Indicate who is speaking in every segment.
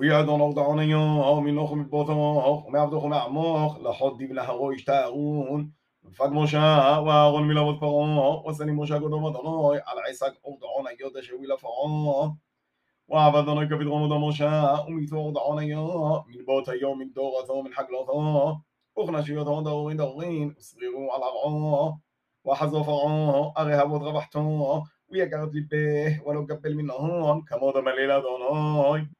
Speaker 1: We are דעון היום, onion, me noch mit botoch, me avdoch me amoch, lahod dib laharo ishtaun, ופג משה ואהרון מלעבוד פרעה, ושני משה גודו ודונוי, על עסק אורדעון היודע שהוביל לפרעה. ועבדונו כבדרום אודו משה, ומקצוע אורדעון היום, מלבות היום מדורתו ומנחגלותו, וכנשיותו ודאורין דאורין, וסרירו על ארעו. וחזו פרעו, הרי אבות רבחתו, ויגרת את ליבך, ולא קבל מנהון, כמוד המלילה אדוני.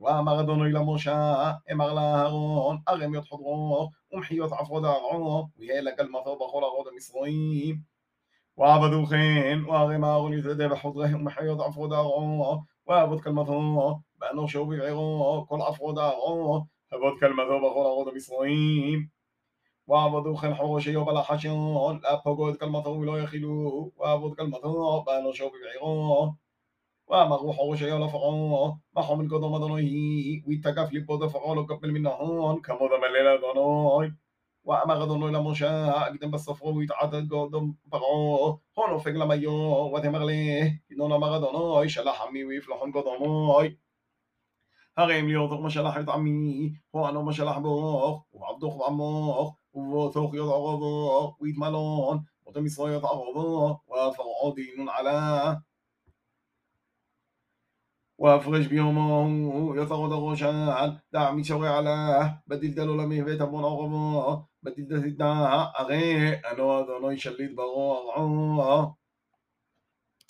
Speaker 1: ואמר אדוני למשה, אמר לאהרון, ארמיות חודרו, ומחיות עפרו דרעו, ויהיה לגל מפר בכל ארעות המסרועים. ועבדו כן, וארם אהרון יתדה בחודריהם, ומחיות עפרו דרעו, ועבוד כלמתו, ואנושו ובערו, כל עפרו דרעו, עבוד כלמתו בכל ארעות המסרועים. ועבדו خل حوشي وبلا حشون لا بقود كلمته ولا يخلو وعبد كلمته بانو شو بيعيرون ومغوحو شيو لفقو محو من كدو مدنوي ويتكا فليبو دفقو لو كبل من هون كمو دمليلا دونوي ومغدنو لموشا أقدم بالصفو ويتعدد قدم بقعو هونو فق لميو وتمغليه إنونا مغدنوي شلح عمي ويفلحون قدموي הרי אם ליאור מה שלח את עמי, הוענו מה שלח בוך, ועבדוך ועמוך, ובתוך יודעו רבו, ויתמלון, ותמיסרו יודעו רבו, ופרעו דינון עלה. وافرج بيومه يطرد الرشال دع مشوي على بدل دلو بيت ابون اغمو بدل دلو اغي أنو اذنو يشليد بغو